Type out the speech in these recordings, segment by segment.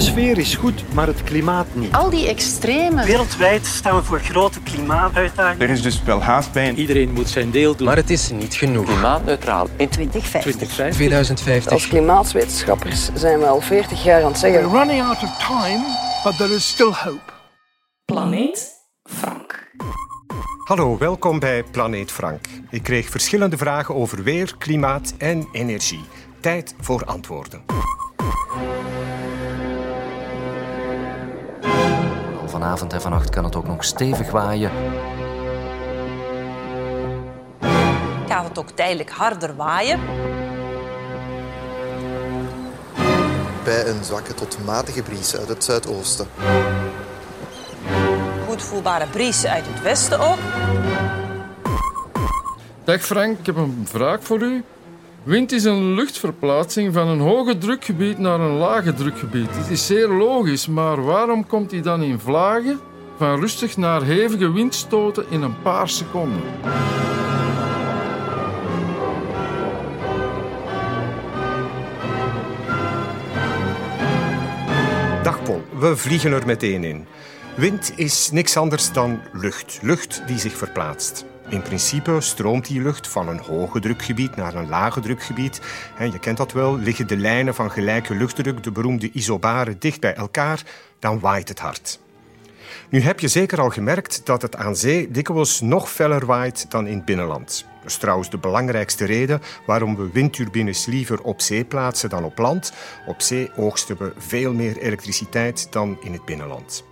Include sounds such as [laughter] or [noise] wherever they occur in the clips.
De sfeer is goed, maar het klimaat niet. Al die extreme. Wereldwijd staan we voor grote klimaatuitdagingen. Er is dus wel haast bij. Iedereen moet zijn deel doen. Maar het is niet genoeg. Klimaatneutraal. In 2050. 2050. Als klimaatwetenschappers zijn we al 40 jaar aan het zeggen. We're running out of time, but there is still hope. Planeet Frank. Hallo, welkom bij Planeet Frank. Ik kreeg verschillende vragen over weer, klimaat en energie. Tijd voor antwoorden. Vanavond en vannacht kan het ook nog stevig waaien. Gaat het ook tijdelijk harder waaien? Bij een zwakke tot matige bries uit het zuidoosten. Goed voelbare bries uit het westen ook. Dag Frank, ik heb een vraag voor u. Wind is een luchtverplaatsing van een hoge drukgebied naar een lage drukgebied. Het is zeer logisch, maar waarom komt hij dan in vlagen van rustig naar hevige windstoten in een paar seconden? Dag we vliegen er meteen in. Wind is niks anders dan lucht. Lucht die zich verplaatst. In principe stroomt die lucht van een hoge drukgebied naar een lage drukgebied. Je kent dat wel, liggen de lijnen van gelijke luchtdruk, de beroemde isobaren, dicht bij elkaar, dan waait het hard. Nu heb je zeker al gemerkt dat het aan zee dikwijls nog feller waait dan in het binnenland. Dat is trouwens de belangrijkste reden waarom we windturbines liever op zee plaatsen dan op land. Op zee oogsten we veel meer elektriciteit dan in het binnenland.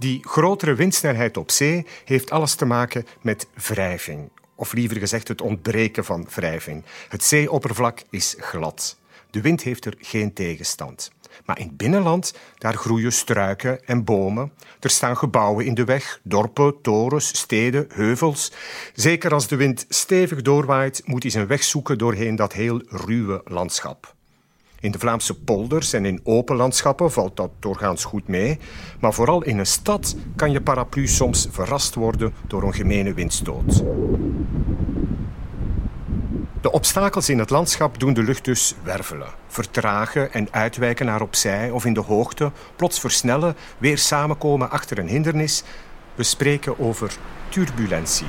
Die grotere windsnelheid op zee heeft alles te maken met wrijving. Of liever gezegd het ontbreken van wrijving. Het zeeoppervlak is glad. De wind heeft er geen tegenstand. Maar in het binnenland, daar groeien struiken en bomen. Er staan gebouwen in de weg, dorpen, torens, steden, heuvels. Zeker als de wind stevig doorwaait, moet hij zijn weg zoeken doorheen dat heel ruwe landschap. In de Vlaamse polders en in open landschappen valt dat doorgaans goed mee. Maar vooral in een stad kan je paraplu soms verrast worden door een gemene windstoot. De obstakels in het landschap doen de lucht dus wervelen, vertragen en uitwijken naar opzij of in de hoogte, plots versnellen, weer samenkomen achter een hindernis. We spreken over turbulentie.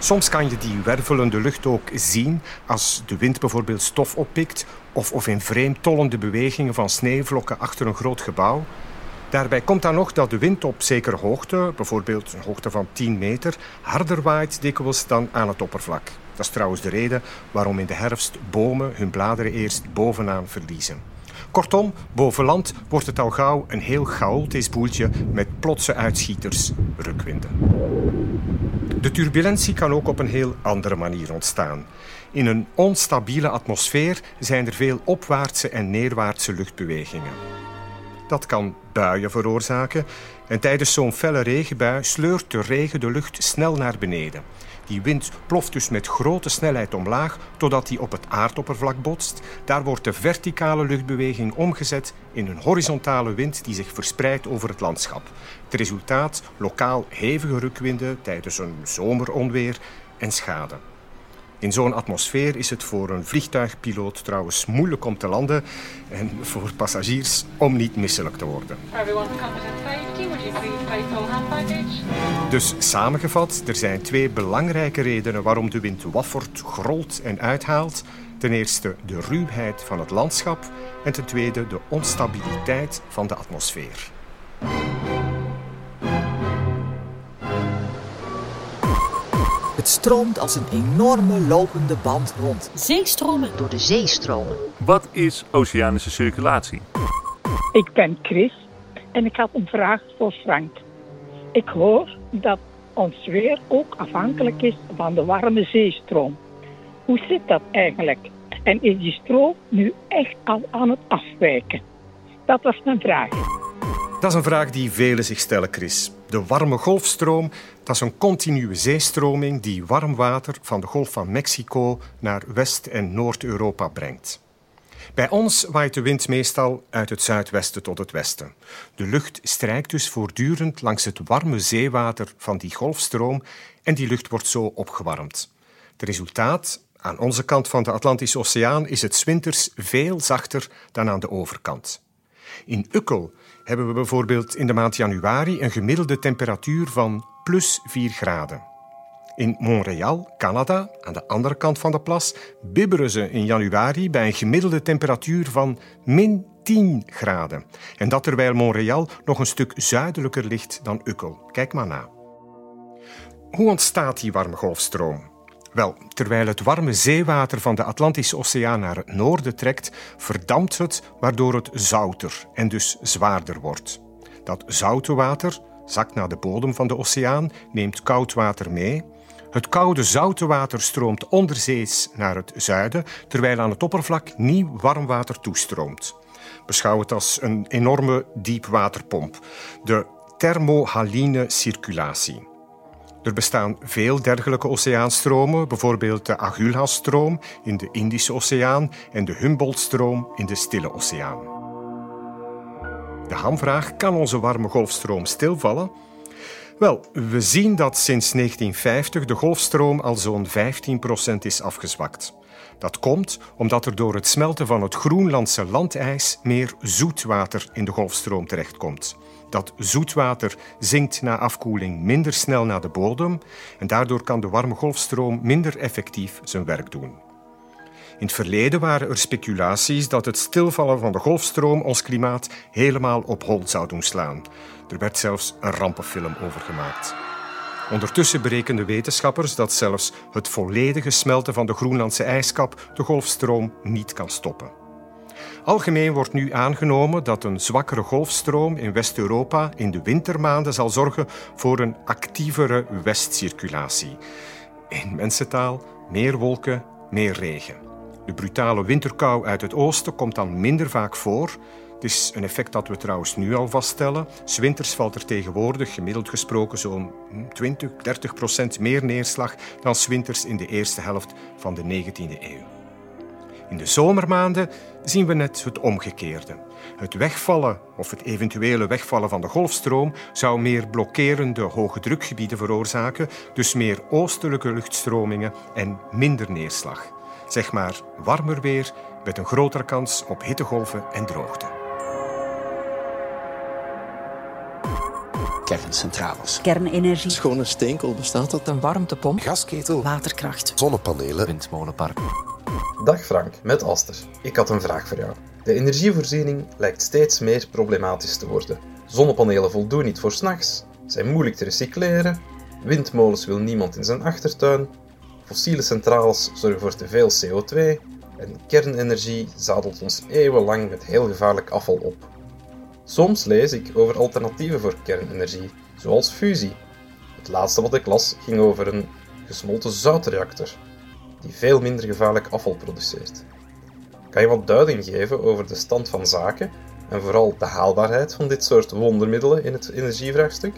Soms kan je die wervelende lucht ook zien als de wind bijvoorbeeld stof oppikt of, of in vreemd tollende bewegingen van sneeuwvlokken achter een groot gebouw. Daarbij komt dan nog dat de wind op zekere hoogte, bijvoorbeeld een hoogte van 10 meter, harder waait dikwijls dan aan het oppervlak. Dat is trouwens de reden waarom in de herfst bomen hun bladeren eerst bovenaan verliezen. Kortom, boven land wordt het al gauw een heel chaotisch boeltje met plotse uitschieters, rukwinden. De turbulentie kan ook op een heel andere manier ontstaan. In een onstabiele atmosfeer zijn er veel opwaartse en neerwaartse luchtbewegingen. Dat kan buien veroorzaken en tijdens zo'n felle regenbui sleurt de regen de lucht snel naar beneden. Die wind ploft dus met grote snelheid omlaag totdat die op het aardoppervlak botst. Daar wordt de verticale luchtbeweging omgezet in een horizontale wind die zich verspreidt over het landschap. Het resultaat lokaal hevige rukwinden tijdens een zomeronweer en schade. In zo'n atmosfeer is het voor een vliegtuigpiloot trouwens moeilijk om te landen en voor passagiers om niet misselijk te worden. Dus samengevat, er zijn twee belangrijke redenen waarom de wind waffert, grolt en uithaalt. Ten eerste de ruwheid van het landschap en ten tweede de onstabiliteit van de atmosfeer. Het stroomt als een enorme lopende band rond. Zeestromen door de zeestromen. Wat is oceanische circulatie? Ik ben Chris en ik had een vraag voor Frank. Ik hoor dat ons weer ook afhankelijk is van de warme zeestroom. Hoe zit dat eigenlijk? En is die stroom nu echt al aan het afwijken? Dat was mijn vraag. Dat is een vraag die velen zich stellen, Chris. De warme golfstroom dat is een continue zeestroming die warm water van de Golf van Mexico naar West- en Noord-Europa brengt. Bij ons waait de wind meestal uit het zuidwesten tot het westen. De lucht strijkt dus voortdurend langs het warme zeewater van die golfstroom en die lucht wordt zo opgewarmd. Het resultaat, aan onze kant van de Atlantische Oceaan, is het winters veel zachter dan aan de overkant. In Ukkel hebben we bijvoorbeeld in de maand januari een gemiddelde temperatuur van plus 4 graden. In Montreal, Canada, aan de andere kant van de plas, bibberen ze in januari bij een gemiddelde temperatuur van min 10 graden. En dat terwijl Montreal nog een stuk zuidelijker ligt dan Ukkel. Kijk maar na. Hoe ontstaat die warme golfstroom? Wel, terwijl het warme zeewater van de Atlantische Oceaan naar het noorden trekt, verdampt het, waardoor het zouter en dus zwaarder wordt. Dat zoute water zakt naar de bodem van de oceaan, neemt koud water mee. Het koude zoute water stroomt onderzees naar het zuiden, terwijl aan het oppervlak nieuw warm water toestroomt. Beschouw het als een enorme diepwaterpomp, de thermohaline circulatie. Er bestaan veel dergelijke oceaanstromen, bijvoorbeeld de Agulhas-stroom in de Indische Oceaan en de Humboldt-stroom in de Stille Oceaan. De hamvraag: kan onze warme golfstroom stilvallen? Wel, we zien dat sinds 1950 de golfstroom al zo'n 15% is afgezwakt. Dat komt omdat er door het smelten van het Groenlandse landijs meer zoetwater in de golfstroom terechtkomt. Dat zoetwater zinkt na afkoeling minder snel naar de bodem en daardoor kan de warme golfstroom minder effectief zijn werk doen. In het verleden waren er speculaties dat het stilvallen van de golfstroom ons klimaat helemaal op hol zou doen slaan. Er werd zelfs een rampenfilm over gemaakt. Ondertussen berekenden wetenschappers dat zelfs het volledige smelten van de Groenlandse ijskap de golfstroom niet kan stoppen. Algemeen wordt nu aangenomen dat een zwakkere golfstroom in West-Europa in de wintermaanden zal zorgen voor een actievere westcirculatie. In mensentaal meer wolken, meer regen. De brutale winterkou uit het oosten komt dan minder vaak voor. Het is een effect dat we trouwens nu al vaststellen. Winters valt er tegenwoordig gemiddeld gesproken zo'n 20, 30 procent meer neerslag dan winters in de eerste helft van de 19e eeuw. In de zomermaanden zien we net het omgekeerde. Het wegvallen of het eventuele wegvallen van de golfstroom zou meer blokkerende hoge drukgebieden veroorzaken, dus meer oostelijke luchtstromingen en minder neerslag. Zeg maar warmer weer met een grotere kans op hittegolven en droogte. Kerncentrales. Kernenergie. Schone steenkool, bestaat dat? Een warmtepomp. Gasketel. Waterkracht. Zonnepanelen. Windmolenpark. Dag Frank, met Aster. Ik had een vraag voor jou. De energievoorziening lijkt steeds meer problematisch te worden. Zonnepanelen voldoen niet voor s'nachts, zijn moeilijk te recycleren, windmolens wil niemand in zijn achtertuin, fossiele centrales zorgen voor te veel CO2 en kernenergie zadelt ons eeuwenlang met heel gevaarlijk afval op. Soms lees ik over alternatieven voor kernenergie, zoals fusie. Het laatste wat ik las ging over een gesmolten zoutreactor, die veel minder gevaarlijk afval produceert. Kan je wat duiding geven over de stand van zaken en vooral de haalbaarheid van dit soort wondermiddelen in het energievraagstuk?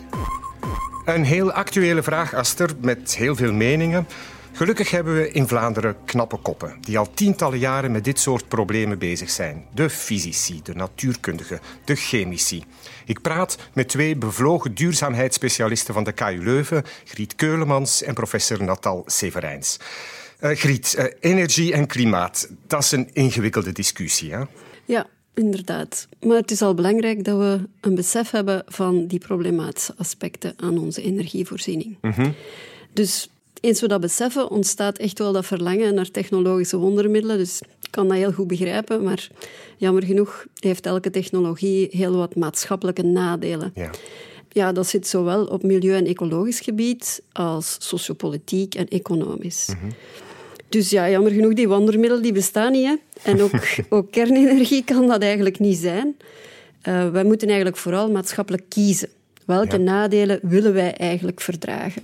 Een heel actuele vraag, Aster, met heel veel meningen. Gelukkig hebben we in Vlaanderen knappe koppen die al tientallen jaren met dit soort problemen bezig zijn. De fysici, de natuurkundigen, de chemici. Ik praat met twee bevlogen duurzaamheidsspecialisten van de KU Leuven, Griet Keulemans en professor Natal Severijns. Uh, Griet, uh, energie en klimaat, dat is een ingewikkelde discussie. Hè? Ja, inderdaad. Maar het is al belangrijk dat we een besef hebben van die problematische aspecten aan onze energievoorziening. Mm -hmm. Dus eens we dat beseffen, ontstaat echt wel dat verlangen naar technologische wondermiddelen. Dus ik kan dat heel goed begrijpen, maar jammer genoeg heeft elke technologie heel wat maatschappelijke nadelen. Ja. Ja, dat zit zowel op milieu- en ecologisch gebied als sociopolitiek en economisch. Mm -hmm. Dus ja, jammer genoeg, die wondermiddelen die bestaan niet. Hè? En ook, [laughs] ook kernenergie kan dat eigenlijk niet zijn. Uh, wij moeten eigenlijk vooral maatschappelijk kiezen. Welke ja. nadelen willen wij eigenlijk verdragen?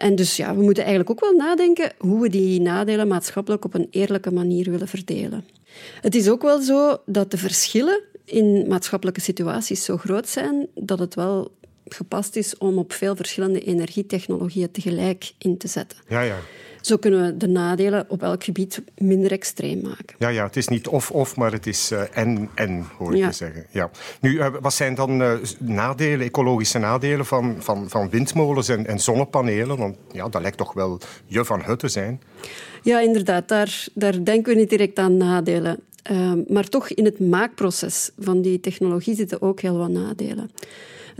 En dus ja, we moeten eigenlijk ook wel nadenken hoe we die nadelen maatschappelijk op een eerlijke manier willen verdelen. Het is ook wel zo dat de verschillen in maatschappelijke situaties zo groot zijn dat het wel gepast is om op veel verschillende energietechnologieën tegelijk in te zetten. Ja, ja. Zo kunnen we de nadelen op elk gebied minder extreem maken. Ja, ja het is niet of-of, maar het is uh, en-en, hoor ik ja. je zeggen. Ja. Nu, uh, wat zijn dan uh, nadelen, ecologische nadelen van, van, van windmolens en, en zonnepanelen? Want ja, dat lijkt toch wel je van het te zijn. Ja, inderdaad. Daar, daar denken we niet direct aan nadelen. Ehm, maar toch in het maakproces van die technologie zitten ook heel wat nadelen.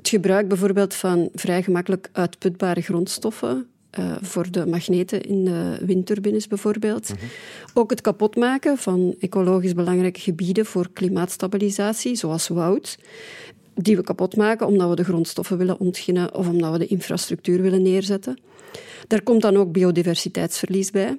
Het gebruik bijvoorbeeld van vrij gemakkelijk uitputbare grondstoffen, uh, voor de magneten in de windturbines bijvoorbeeld. Mhm. Ook het kapotmaken van ecologisch belangrijke gebieden voor klimaatstabilisatie, zoals woud, die we kapot maken omdat we de grondstoffen willen ontginnen of omdat we de infrastructuur willen neerzetten. Daar komt dan ook biodiversiteitsverlies bij.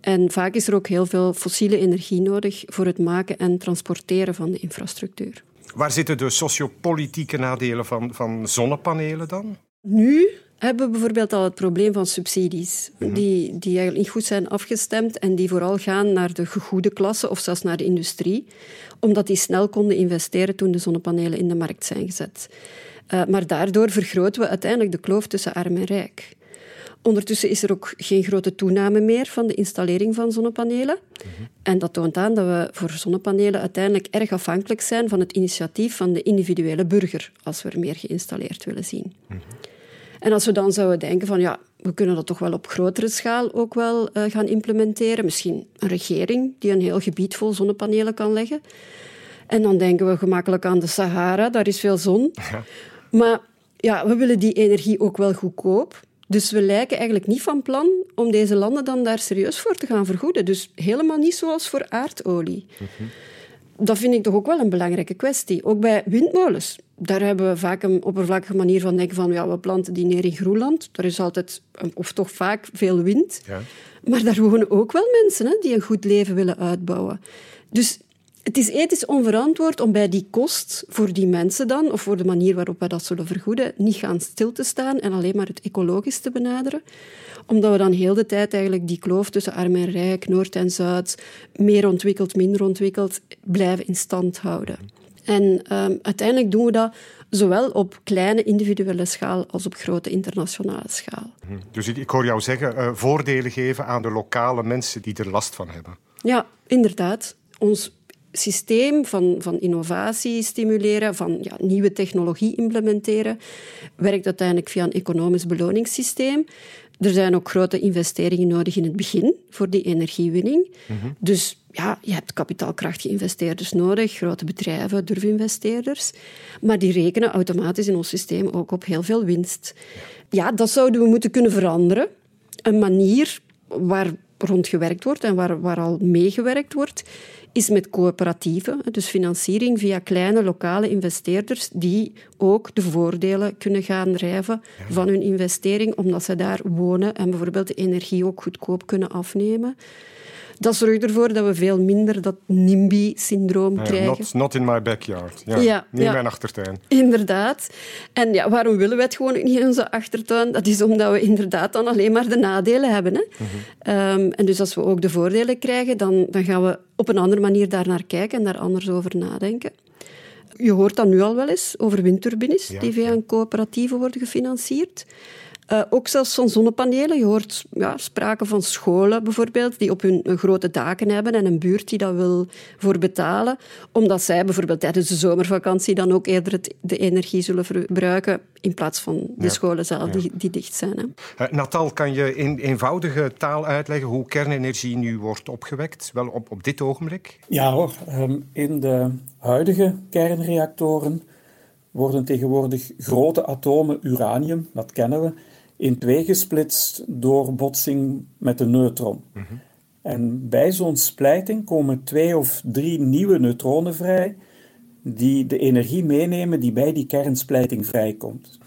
En vaak is er ook heel veel fossiele energie nodig voor het maken en transporteren van de infrastructuur. Waar zitten de sociopolitieke nadelen van, van zonnepanelen dan? Nu hebben we bijvoorbeeld al het probleem van subsidies, mhm. die, die eigenlijk niet goed zijn afgestemd en die vooral gaan naar de goede klasse of zelfs naar de industrie, omdat die snel konden investeren toen de zonnepanelen in de markt zijn gezet. Uh, maar daardoor vergroten we uiteindelijk de kloof tussen arm en rijk. Ondertussen is er ook geen grote toename meer van de installering van zonnepanelen. En dat toont aan dat we voor zonnepanelen uiteindelijk erg afhankelijk zijn van het initiatief van de individuele burger, als we er meer geïnstalleerd willen zien. En als we dan zouden denken van ja, we kunnen dat toch wel op grotere schaal ook wel uh, gaan implementeren. Misschien een regering die een heel gebied vol zonnepanelen kan leggen. En dan denken we gemakkelijk aan de Sahara, daar is veel zon. Maar ja, we willen die energie ook wel goedkoop. Dus we lijken eigenlijk niet van plan om deze landen dan daar serieus voor te gaan vergoeden. Dus helemaal niet zoals voor aardolie. Mhm. Dat vind ik toch ook wel een belangrijke kwestie. Ook bij windmolens. Daar hebben we vaak een oppervlakkige manier van denken van ja, we planten die neer in Groenland. Er is altijd, of toch vaak, veel wind. Ja. Maar daar wonen ook wel mensen hè, die een goed leven willen uitbouwen. Dus het is ethisch onverantwoord om bij die kost voor die mensen dan, of voor de manier waarop we dat zullen vergoeden, niet gaan stil te staan en alleen maar het ecologisch te benaderen. Omdat we dan heel de tijd eigenlijk die kloof tussen arm en rijk, noord en zuid, meer ontwikkeld, minder ontwikkeld, blijven in stand houden. En um, uiteindelijk doen we dat zowel op kleine individuele schaal als op grote internationale schaal. Hm. Dus ik, hoor jou zeggen, uh, voordelen geven aan de lokale mensen die er last van hebben. Ja, inderdaad. Ons systeem van, van innovatie stimuleren, van ja, nieuwe technologie implementeren, werkt uiteindelijk via een economisch beloningssysteem. Er zijn ook grote investeringen nodig in het begin voor die energiewinning. Mhm. Dus ja, je hebt kapitaalkrachtige investeerders nodig, grote bedrijven, durfinvesteerders. Maar die rekenen automatisch in ons systeem ook op heel veel winst. Ja, dat zouden we moeten kunnen veranderen. Een manier waar rond gewerkt wordt en waar, waar al meegewerkt wordt, is met coöperatieven, dus financiering via kleine lokale investeerders die ook de voordelen kunnen gaan rijven van hun investering, omdat ze daar wonen en bijvoorbeeld de energie ook goedkoop kunnen afnemen dat zorgt ervoor dat we veel minder dat NIMBY-syndroom krijgen. Not, not, in my backyard. Ja, ja niet in mijn achtertuin. Inderdaad. En ja, waarom willen we het gewoon niet in onze achtertuin? Dat is omdat we inderdaad dan alleen maar de nadelen hebben. Hè? Mhm. Ehm, en dus als we ook de voordelen krijgen, dan, dan gaan we op een andere manier daar naar kijken en daar anders over nadenken. Je hoort dat nu al wel eens over windturbines die via een coöperatieve worden gefinancierd. Uh, ook zelfs van zonnepanelen. Je hoort ja, sprake van scholen bijvoorbeeld, die op hun grote daken hebben en een buurt die dat wil voor betalen, omdat zij bijvoorbeeld tijdens de zomervakantie dan ook eerder de energie zullen verbruiken in plaats van de scholen zelf die, die, dicht zijn. Hè. Uh, Natal, kan je in eenvoudige taal uitleggen hoe kernenergie nu wordt opgewekt, wel op, op dit ogenblik? Ja hoor, ehm, in de huidige kernreactoren worden tegenwoordig grote atomen uranium, dat kennen we, in twee gesplitst door botsing met een neutron. En bij zo'n splijting komen twee of drie nieuwe neutronen vrij die de energie meenemen die bij die kernsplijting vrijkomt.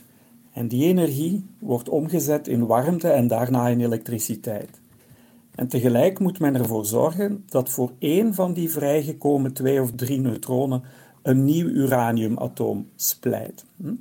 En die energie wordt omgezet in warmte en daarna in elektriciteit. En tegelijk moet men ervoor zorgen dat voor één van die vrijgekomen twee of drie neutronen een nieuw uraniumatoom splijt. Hm?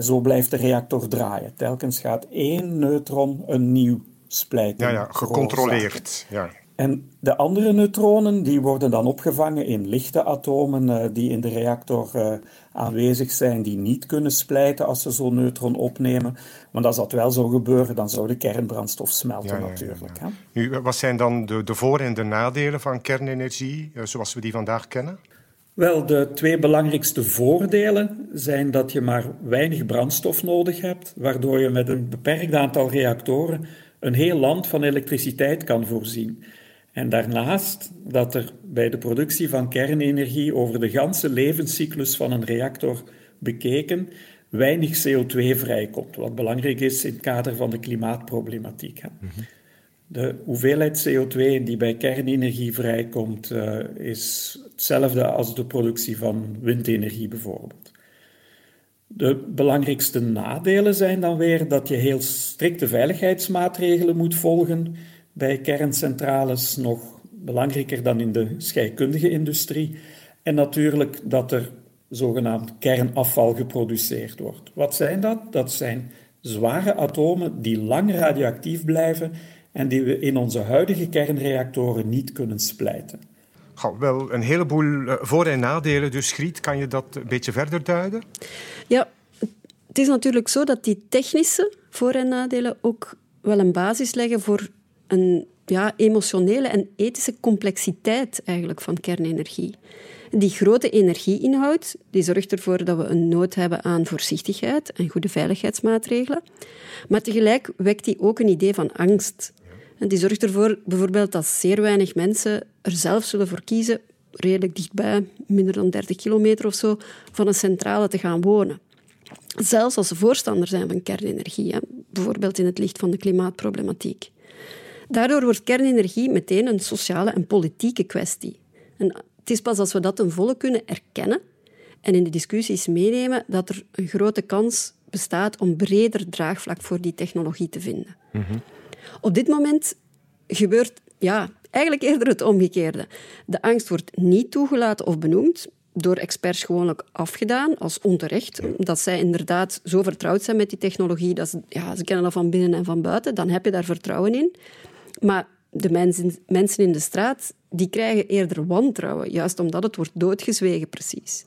En zo blijft de reactor draaien. Telkens gaat één neutron een nieuw splijten. Ja, ja gecontroleerd. Ja. En de andere neutronen die worden dan opgevangen in lichte atomen uh, die in de reactor uh, aanwezig zijn, die niet kunnen splijten als ze zo'n neutron opnemen. Want als dat wel zou gebeuren, dan zou de kernbrandstof smelten ja, ja, natuurlijk. Hè? Nu, wat zijn dan de, de voor- en de nadelen van kernenergie, uh, zoals we die vandaag kennen? Wel, de twee belangrijkste voordelen zijn dat je maar weinig brandstof nodig hebt, waardoor je met een beperkt aantal reactoren een heel land van elektriciteit kan voorzien. En daarnaast dat er bij de productie van kernenergie over de ganse levenscyclus van een reactor bekeken weinig CO2 vrijkomt, wat belangrijk is in het kader van de klimaatproblematiek. De hoeveelheid CO2 die bij kernenergie vrijkomt, uh, is hetzelfde als de productie van windenergie bijvoorbeeld. De belangrijkste nadelen zijn dan weer dat je heel strikte veiligheidsmaatregelen moet volgen bij kerncentrales, nog belangrijker dan in de scheikundige industrie. En natuurlijk dat er zogenaamd kernafval geproduceerd wordt. Wat zijn dat? Dat zijn zware atomen die lang radioactief blijven en die we in onze huidige kernreactoren niet kunnen splijten. Goh, wel een heleboel eh, voor- en nadelen. Dus Griet, kan je dat een beetje verder duiden? Ja, het is natuurlijk zo dat die technische voor- en nadelen ook wel een basis leggen voor een ja, emotionele en ethische complexiteit eigenlijk van kernenergie. Die grote energieinhoud die zorgt ervoor dat we een nood hebben aan voorzichtigheid en goede veiligheidsmaatregelen. Maar tegelijk wekt die ook een idee van angst. En die zorgt ervoor bijvoorbeeld dat zeer weinig mensen er zelf zullen voor kiezen, redelijk dichtbij, minder dan 30 kilometer of zo, van een centrale te gaan wonen. Zelfs als ze voorstander zijn van kernenergie, bijvoorbeeld in het licht van de klimaatproblematiek. Daardoor wordt kernenergie meteen een sociale en politieke kwestie. En het is pas als we dat ten volle kunnen erkennen en in de discussies meenemen dat er een grote kans bestaat om breder draagvlak voor die technologie te vinden. -hmm. Op dit moment gebeurt ja, eigenlijk eerder het omgekeerde. De angst wordt niet toegelaten of benoemd, door experts gewoonlijk afgedaan als onterecht. Dat zij inderdaad zo vertrouwd zijn met die technologie dat ze, ja, ze kennen dat van binnen en van buiten. Dan heb je daar vertrouwen in. Maar de mensen, mensen in de straat die krijgen eerder wantrouwen, juist omdat het wordt doodgezwegen precies.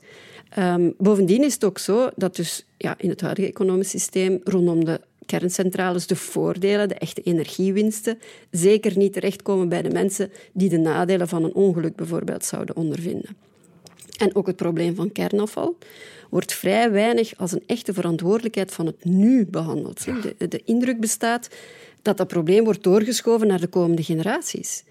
Um, bovendien is het ook zo dat dus ja, in het huidige economisch systeem rondom de kerncentrales de voordelen, de echte energiewinsten, zeker niet terechtkomen bij de mensen die de nadelen van een ongeluk bijvoorbeeld zouden ondervinden. En ook het probleem van kernafval wordt vrij weinig als een echte verantwoordelijkheid van het nu behandeld. De, de indruk bestaat dat dat probleem wordt doorgeschoven naar de komende generaties.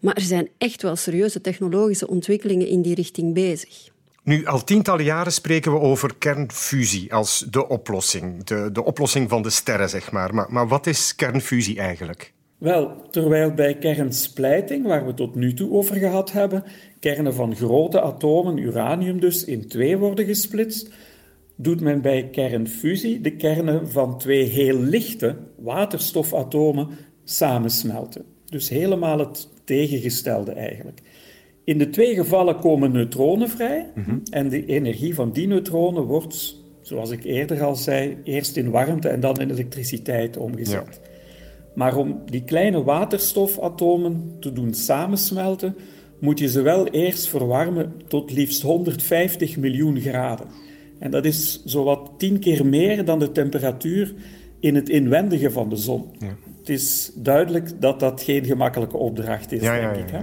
Maar er zijn echt wel serieuze technologische ontwikkelingen in die richting bezig. Nu, al tientallen jaren spreken we over kernfusie als de oplossing. De, de oplossing van de sterren, zeg maar. maar. Maar wat is kernfusie eigenlijk? Wel, terwijl bij kernsplijting, waar we tot nu toe over gehad hebben, kernen van grote atomen, uranium dus, in twee worden gesplitst, doet men bij kernfusie de kernen van twee heel lichte waterstofatomen samensmelten. Dus helemaal het tegengestelde eigenlijk. In de twee gevallen komen neutronen vrij mm -hmm. en de energie van die neutronen wordt, zoals ik eerder al zei, eerst in warmte en dan in elektriciteit omgezet. Ja. Maar om die kleine waterstofatomen te doen samensmelten, moet je ze wel eerst verwarmen tot liefst 150 miljoen graden. En dat is zowat tien keer meer dan de temperatuur in het inwendige van de zon. Ja. Het is duidelijk dat dat geen gemakkelijke opdracht is, ja, denk ik. Hè?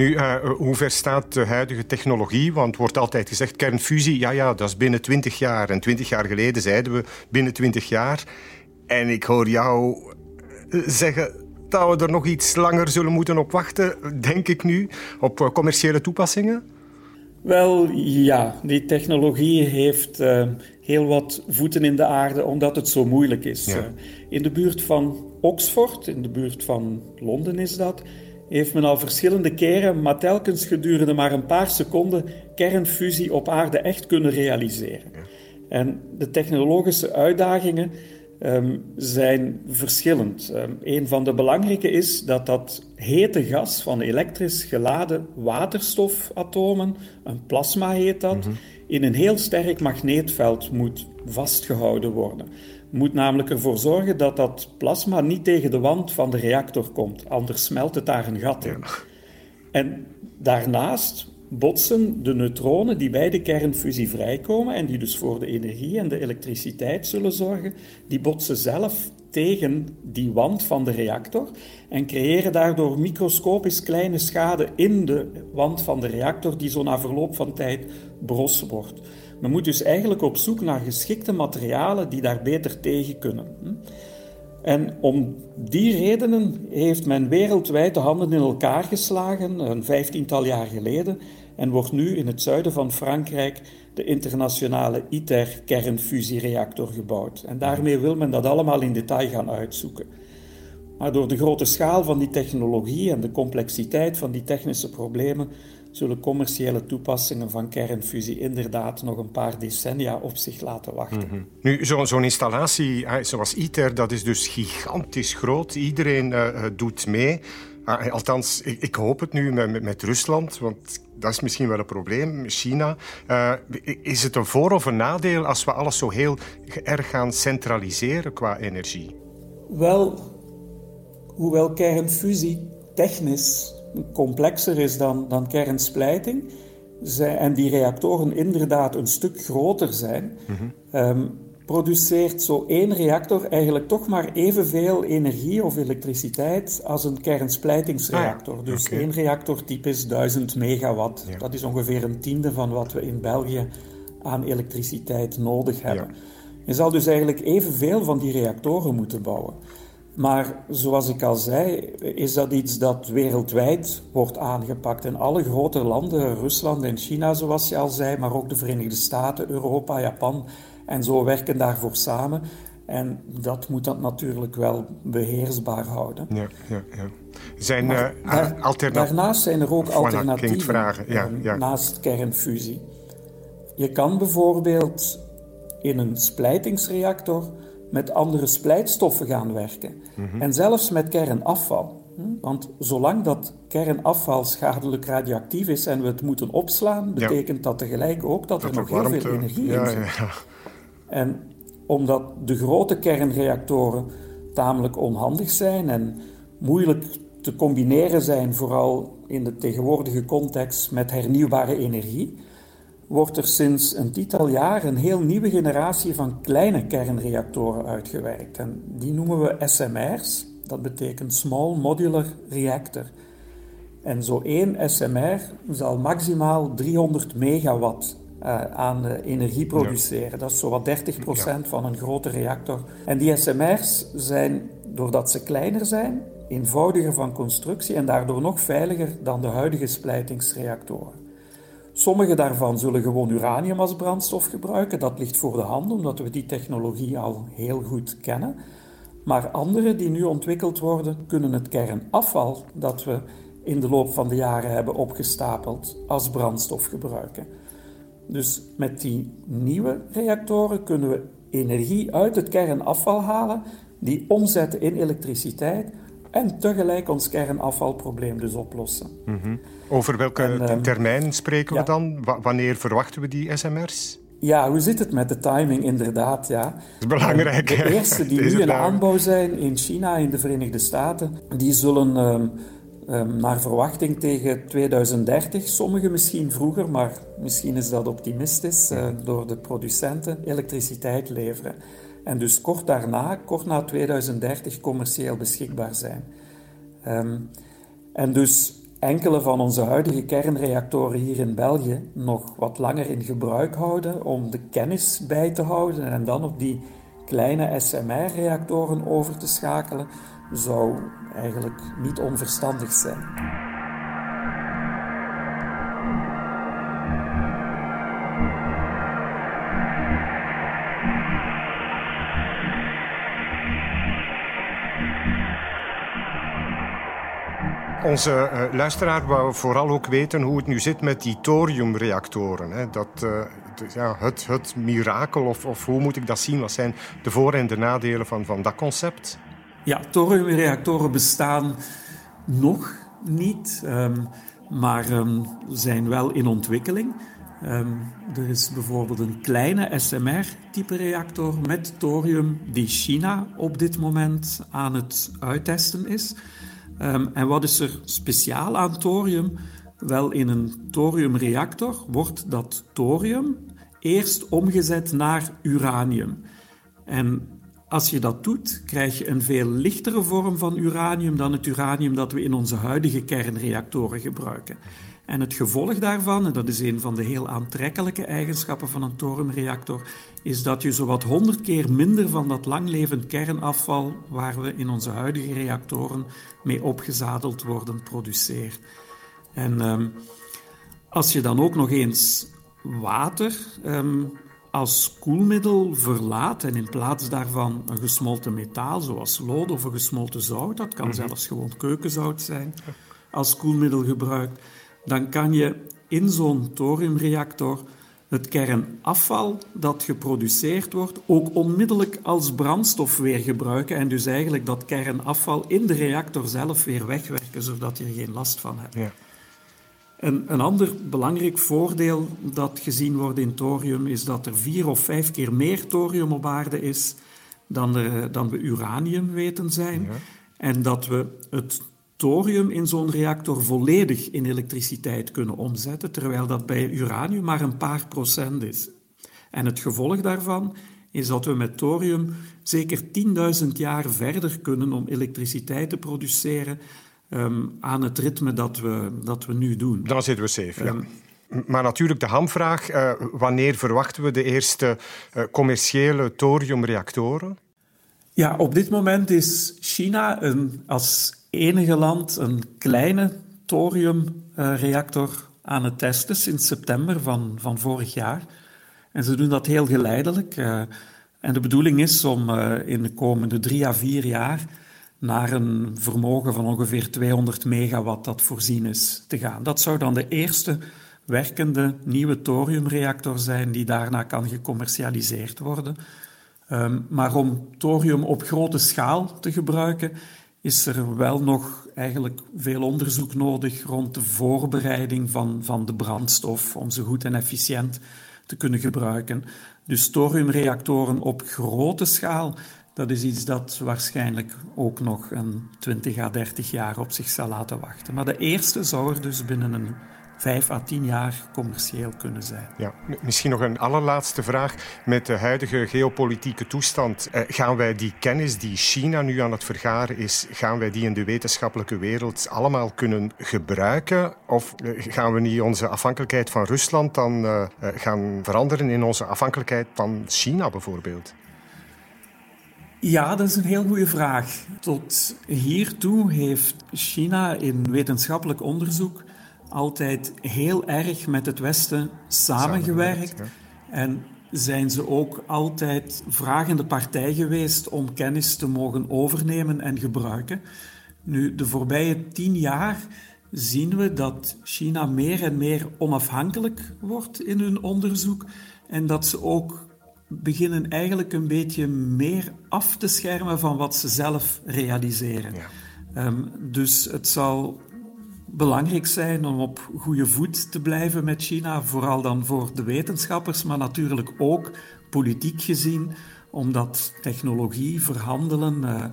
Nu, uh, hoe ver staat de huidige technologie? Want wordt altijd gezegd, kernfusie, ja, ja, dat is binnen 20 jaar. En 20 jaar geleden zeiden we binnen 20 jaar. En ik hoor jou zeggen dat we er nog iets langer zullen moeten op wachten, denk ik nu, op commerciële toepassingen? Wel, ja, die technologie heeft uh, heel wat voeten in de aarde omdat het zo moeilijk is. Ja. Uh, in de buurt van Oxford, in de buurt van Londen is dat, heeft men al verschillende keren, maar telkens gedurende maar een paar seconden, kernfusie op aarde echt kunnen realiseren. En de technologische uitdagingen um, zijn verschillend. Um, een van de belangrijke is dat dat hete gas van elektrisch geladen waterstofatomen, een plasma heet dat, mm-hmm. in een heel sterk magneetveld moet vastgehouden worden. Moet namelijk ervoor zorgen dat dat plasma niet tegen de wand van de reactor komt, anders smelt het daar een gat in. En daarnaast botsen de neutronen die bij de kernfusie vrijkomen en die dus voor de energie en de elektriciteit zullen zorgen, die botsen zelf tegen die wand van de reactor en creëren daardoor microscopisch kleine schade in de wand van de reactor die zo na verloop van tijd bros wordt. Men moet dus eigenlijk op zoek naar geschikte materialen die daar beter tegen kunnen. En om die redenen heeft men wereldwijd de handen in elkaar geslagen, een vijftiental jaar geleden, en wordt nu in het zuiden van Frankrijk de internationale ITER-kernfusiereactor gebouwd. En daarmee wil men dat allemaal in detail gaan uitzoeken. Maar door de grote schaal van die technologie en de complexiteit van die technische problemen zullen commerciële toepassingen van kernfusie inderdaad nog een paar decennia op zich laten wachten. Mhm. Nu, zo'n installatie zoals ITER, dat is dus gigantisch groot. Iedereen uh, doet mee. Uh, althans, ik, ik, hoop het nu met, met, Rusland, want dat is misschien wel een probleem. China. Uh, is het een voor- of een nadeel als we alles zo heel erg gaan centraliseren qua energie? Wel, hoewel kernfusie technisch complexer is dan, dan kernsplijting, en die reactoren inderdaad een stuk groter zijn, mm produceert zo één reactor eigenlijk toch maar evenveel energie of elektriciteit als een kernsplijtingsreactor. Ah, dus één reactortype is 1000 megawatt. Dat is ongeveer een tiende van wat we in België aan elektriciteit nodig hebben. Je zal dus eigenlijk evenveel van die reactoren moeten bouwen. Maar zoals ik al zei, is dat iets dat wereldwijd wordt aangepakt. In alle grote landen, Rusland en China, zoals je al zei, maar ook de Verenigde Staten, Europa, Japan en zo werken daarvoor samen. En dat moet dat natuurlijk wel beheersbaar houden. Ja, ja, ja. Zijn maar, uh, Daarnaast zijn er ook alternatieven ja, eh, ja. naast kernfusie. Je kan bijvoorbeeld in een splijtingsreactor met andere splijtstoffen gaan werken. Mhm. En zelfs met kernafval. Hm? Want zolang dat kernafval schadelijk radioactief is en we het moeten opslaan, betekent dat tegelijk ook dat, er nog heel veel energie in zit. Ja, en omdat de grote kernreactoren tamelijk onhandig zijn en moeilijk te combineren zijn, vooral in de tegenwoordige context met hernieuwbare energie, wordt er sinds een tiental jaar een heel nieuwe generatie van kleine kernreactoren uitgewerkt. En die noemen we SMR's, dat betekent Small Modular Reactor. En zo één SMR zal maximaal 300 megawatt uh, aan uh, energie produceren. Dat is zowat 30% ja. van een grote reactor. En die SMR's zijn, doordat ze kleiner zijn, eenvoudiger van constructie en daardoor nog veiliger dan de huidige splijtingsreactoren. Sommige daarvan zullen gewoon uranium als brandstof gebruiken. Dat ligt voor de hand, omdat we die technologie al heel goed kennen. Maar andere die nu ontwikkeld worden, kunnen het kernafval dat we in de loop van de jaren hebben opgestapeld als brandstof gebruiken. Dus met die nieuwe reactoren kunnen we energie uit het kernafval halen, die omzetten in elektriciteit en tegelijk ons kernafvalprobleem dus oplossen. Mhm. Over welke ehm, termijn spreken we dan? wanneer verwachten we die SMR's? Ja, hoe zit het met de timing inderdaad? Ja. Dat is belangrijk. De eerste die [laughs] nu in aanbouw zijn in China, in de Verenigde Staten, die zullen um, um, naar verwachting tegen 2030, sommige misschien vroeger, maar misschien is dat optimistisch, uh, door de producenten, elektriciteit leveren en dus kort daarna, kort na 2030, commercieel beschikbaar zijn. Um, en dus enkele van onze huidige kernreactoren hier in België nog wat langer in gebruik houden om de kennis bij te houden en dan op die kleine SMR-reactoren over te schakelen, zou eigenlijk niet onverstandig zijn. Onze uh, luisteraar wou vooral ook weten hoe het nu zit met die thoriumreactoren. Hè. Dat, uh, ja, het, het mirakel, of, of hoe moet ik dat zien? Wat zijn de voor- en de nadelen van, van dat concept? Ja, thoriumreactoren bestaan nog niet, um, maar um, zijn wel in ontwikkeling. Um, er is bijvoorbeeld een kleine SMR-type reactor met thorium die China op dit moment aan het uittesten is. Um, en wat is er speciaal aan thorium? Wel, in een thoriumreactor wordt dat thorium eerst omgezet naar uranium. En als je dat doet, krijg je een veel lichtere vorm van uranium dan het uranium dat we in onze huidige kernreactoren gebruiken. En het gevolg daarvan, en dat is een van de heel aantrekkelijke eigenschappen van een thoriumreactor, is dat je zowat 100 keer minder van dat langlevend kernafval waar we in onze huidige reactoren mee opgezadeld worden produceert. En um, als je dan ook nog eens water um, als koelmiddel verlaat en in plaats daarvan een gesmolten metaal zoals lood of een gesmolten zout, dat kan mm -hmm. zelfs gewoon keukenzout zijn, als koelmiddel gebruikt, dan kan je in zo'n thoriumreactor het kernafval dat geproduceerd wordt ook onmiddellijk als brandstof weer gebruiken en dus eigenlijk dat kernafval in de reactor zelf weer wegwerken, zodat je er geen last van hebt. Ja. Een, een ander belangrijk voordeel dat gezien wordt in thorium is dat er vier of vijf keer meer thorium op aarde is dan, er, dan we uranium weten zijn. Ja. En dat we het thorium in zo'n reactor volledig in elektriciteit kunnen omzetten, terwijl dat bij uranium maar een paar procent is. En het gevolg daarvan is dat we met thorium zeker 10.000 jaar verder kunnen om elektriciteit te produceren um, aan het ritme dat we, dat we nu doen. Dan zitten we safe, ja. Maar natuurlijk de hamvraag, uh, wanneer verwachten we de eerste uh, commerciële thoriumreactoren? Ja, op dit moment is China een, als enige land een kleine thoriumreactor aan het testen sinds september van, van vorig jaar. En ze doen dat heel geleidelijk. Uh, en de bedoeling is om uh, in de komende drie à vier jaar naar een vermogen van ongeveer 200 megawatt dat voorzien is te gaan. Dat zou dan de eerste werkende nieuwe thoriumreactor zijn die daarna kan gecommercialiseerd worden. Um, maar om thorium op grote schaal te gebruiken, is er wel nog eigenlijk veel onderzoek nodig rond de voorbereiding van, van de brandstof om ze goed en efficiënt te kunnen gebruiken. Dus thoriumreactoren op grote schaal, dat is iets dat waarschijnlijk ook nog een 20 à 30 jaar op zich zal laten wachten. Maar de eerste zou er dus binnen een vijf à tien jaar commercieel kunnen zijn. Ja, misschien nog een allerlaatste vraag. Met de huidige geopolitieke toestand, eh, gaan wij die kennis die China nu aan het vergaren is, gaan wij die in de wetenschappelijke wereld allemaal kunnen gebruiken? Of eh, gaan we niet onze afhankelijkheid van Rusland dan uh, gaan veranderen in onze afhankelijkheid van China bijvoorbeeld? Ja, dat is een heel goede vraag. Tot hiertoe heeft China in wetenschappelijk onderzoek altijd heel erg met het Westen samengewerkt. En zijn ze ook altijd vragende partij geweest om kennis te mogen overnemen en gebruiken. Nu, de voorbije tien jaar zien we dat China meer en meer onafhankelijk wordt in hun onderzoek en dat ze ook beginnen eigenlijk een beetje meer af te schermen van wat ze zelf realiseren. Ja. Um, dus het zal belangrijk zijn om op goede voet te blijven met China, vooral dan voor de wetenschappers, maar natuurlijk ook politiek gezien, omdat technologie, verhandelen, uh,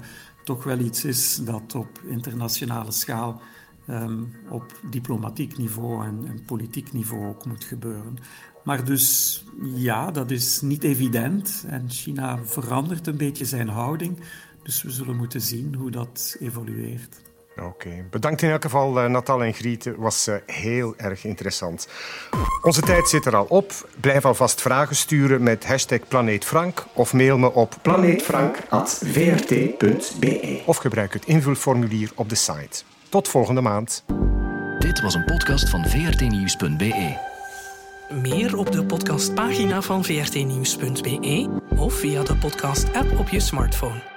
toch wel iets is dat op internationale schaal um, op diplomatiek niveau en, en, politiek niveau ook moet gebeuren. Maar dus ja, dat is niet evident en China verandert een beetje zijn houding. Dus we zullen moeten zien hoe dat evolueert. Oké, okay. bedankt in elk geval uh, Natal en Griet. Het was uh, heel erg interessant. Onze tijd zit er al op. Blijf alvast vragen sturen met hashtag Planeet Frank of mail me op planeetfrank.vrt.be of gebruik het invulformulier op de site. Tot volgende maand. Dit was een podcast van vrtnieuws.be. Meer op de podcastpagina van vrtnieuws.be of via de podcast-app op je smartphone.